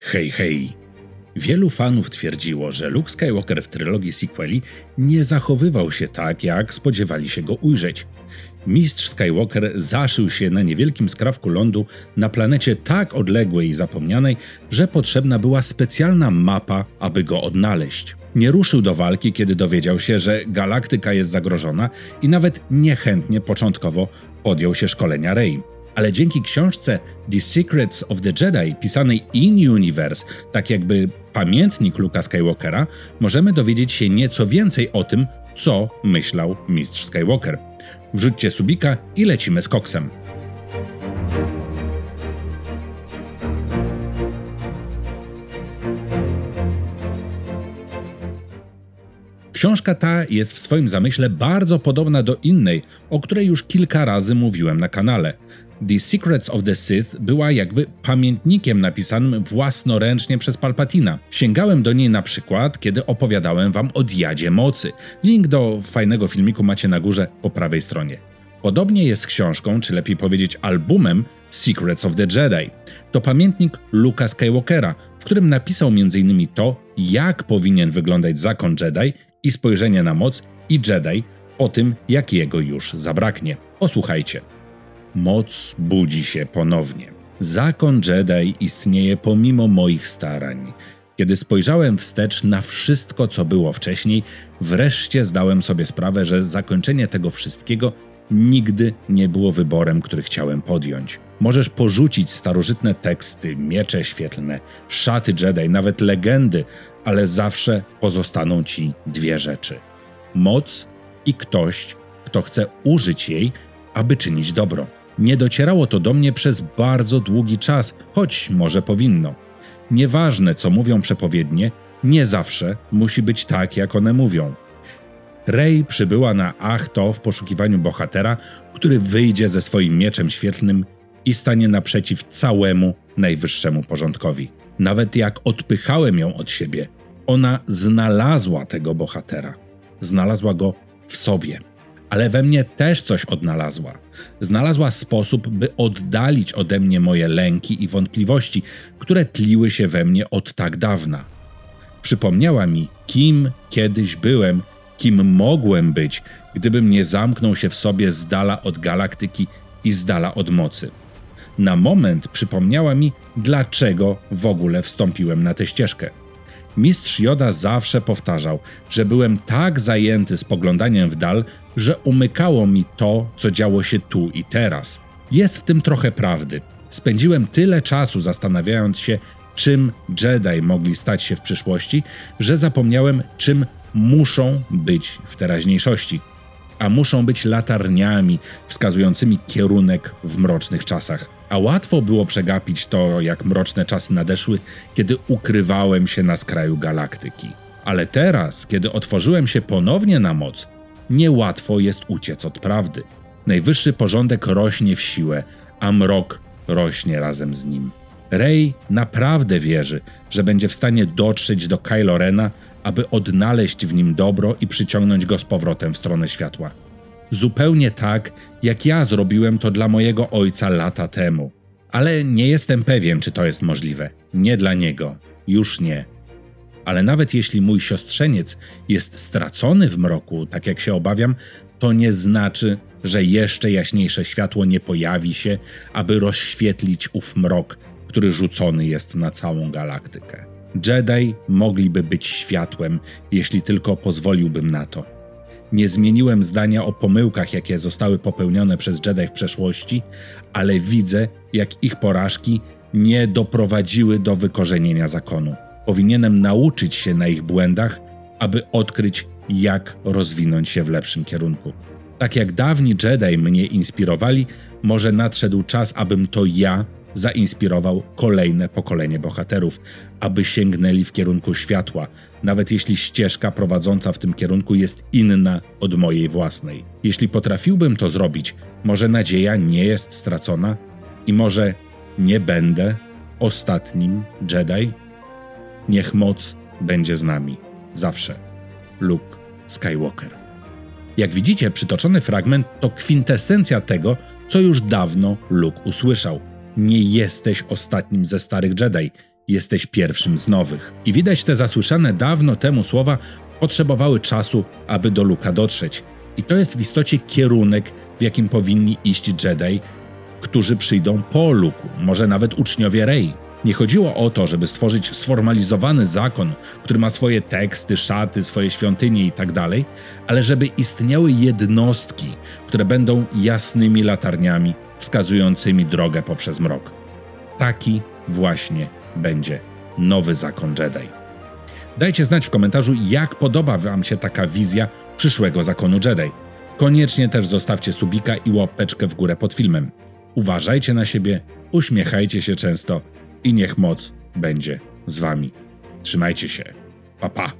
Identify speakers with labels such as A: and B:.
A: Hej, hej. Wielu fanów twierdziło, że Luke Skywalker w trylogii sequeli nie zachowywał się tak, jak spodziewali się go ujrzeć. Mistrz Skywalker zaszył się na niewielkim skrawku lądu na planecie tak odległej i zapomnianej, że potrzebna była specjalna mapa, aby go odnaleźć. Nie ruszył do walki, kiedy dowiedział się, że galaktyka jest zagrożona i nawet niechętnie początkowo podjął się szkolenia Rey ale dzięki książce The Secrets of the Jedi, pisanej in universe, tak jakby pamiętnik Luka Skywalkera, możemy dowiedzieć się nieco więcej o tym, co myślał mistrz Skywalker. Wrzućcie subika i lecimy z koksem. Książka ta jest w swoim zamyśle bardzo podobna do innej, o której już kilka razy mówiłem na kanale. The Secrets of the Sith była jakby pamiętnikiem napisanym własnoręcznie przez Palpatina. Sięgałem do niej na przykład, kiedy opowiadałem wam o Diadzie Mocy. Link do fajnego filmiku macie na górze po prawej stronie. Podobnie jest z książką, czy lepiej powiedzieć albumem Secrets of the Jedi. To pamiętnik Luka Skywalkera, w którym napisał m.in. to, jak powinien wyglądać zakon Jedi i spojrzenie na moc i Jedi po tym, jak jego już zabraknie. Posłuchajcie. Moc budzi się ponownie. Zakon Jedi istnieje pomimo moich starań. Kiedy spojrzałem wstecz na wszystko, co było wcześniej, wreszcie zdałem sobie sprawę, że zakończenie tego wszystkiego nigdy nie było wyborem, który chciałem podjąć. Możesz porzucić starożytne teksty, miecze świetlne, szaty Jedi, nawet legendy, ale zawsze pozostaną ci dwie rzeczy: moc i ktoś, kto chce użyć jej, aby czynić dobro. Nie docierało to do mnie przez bardzo długi czas, choć może powinno. Nieważne, co mówią przepowiednie, nie zawsze musi być tak, jak one mówią. Rey przybyła na Achto w poszukiwaniu bohatera, który wyjdzie ze swoim mieczem świetlnym i stanie naprzeciw całemu najwyższemu porządkowi. Nawet jak odpychałem ją od siebie, ona znalazła tego bohatera. Znalazła go w sobie ale we mnie też coś odnalazła. Znalazła sposób, by oddalić ode mnie moje lęki i wątpliwości, które tliły się we mnie od tak dawna. Przypomniała mi, kim kiedyś byłem, kim mogłem być, gdybym nie zamknął się w sobie z dala od galaktyki i z dala od mocy. Na moment przypomniała mi, dlaczego w ogóle wstąpiłem na tę ścieżkę. Mistrz Joda zawsze powtarzał, że byłem tak zajęty spoglądaniem w dal, że umykało mi to, co działo się tu i teraz. Jest w tym trochę prawdy. Spędziłem tyle czasu zastanawiając się, czym Jedi mogli stać się w przyszłości, że zapomniałem, czym muszą być w teraźniejszości. A muszą być latarniami wskazującymi kierunek w mrocznych czasach. A łatwo było przegapić to, jak mroczne czasy nadeszły, kiedy ukrywałem się na skraju galaktyki. Ale teraz, kiedy otworzyłem się ponownie na moc, niełatwo jest uciec od prawdy. Najwyższy porządek rośnie w siłę, a mrok rośnie razem z nim. Rey naprawdę wierzy, że będzie w stanie dotrzeć do Kylo Rena, aby odnaleźć w nim dobro i przyciągnąć go z powrotem w stronę światła. Zupełnie tak, jak ja zrobiłem to dla mojego ojca lata temu. Ale nie jestem pewien, czy to jest możliwe. Nie dla niego. Już nie. Ale nawet jeśli mój siostrzeniec jest stracony w mroku, tak jak się obawiam, to nie znaczy, że jeszcze jaśniejsze światło nie pojawi się, aby rozświetlić ów mrok, który rzucony jest na całą galaktykę. Jedi mogliby być światłem, jeśli tylko pozwoliłbym na to. Nie zmieniłem zdania o pomyłkach, jakie zostały popełnione przez Jedi w przeszłości, ale widzę, jak ich porażki nie doprowadziły do wykorzenienia zakonu. Powinienem nauczyć się na ich błędach, aby odkryć, jak rozwinąć się w lepszym kierunku. Tak jak dawni Jedi mnie inspirowali, może nadszedł czas, abym to ja zainspirował kolejne pokolenie bohaterów, aby sięgnęli w kierunku światła, nawet jeśli ścieżka prowadząca w tym kierunku jest inna od mojej własnej. Jeśli potrafiłbym to zrobić, może nadzieja nie jest stracona i może nie będę ostatnim Jedi? Niech moc będzie z nami. Zawsze. Luke Skywalker. Jak widzicie, przytoczony fragment to kwintesencja tego, co już dawno Luke usłyszał. Nie jesteś ostatnim ze starych Jedi. jesteś pierwszym z nowych. I widać te zasłyszane dawno temu słowa potrzebowały czasu, aby do Luka dotrzeć. I to jest w istocie kierunek, w jakim powinni iść Jedi, którzy przyjdą po Luku, może nawet uczniowie Rey. Nie chodziło o to, żeby stworzyć sformalizowany zakon, który ma swoje teksty, szaty, swoje świątynie itd., tak ale żeby istniały jednostki, które będą jasnymi latarniami wskazującymi drogę poprzez mrok. Taki właśnie będzie nowy zakon Jedi. Dajcie znać w komentarzu, jak podoba Wam się taka wizja przyszłego zakonu Jedi. Koniecznie też zostawcie subika i łapeczkę w górę pod filmem. Uważajcie na siebie, uśmiechajcie się często i niech moc będzie z Wami. Trzymajcie się. Pa pa.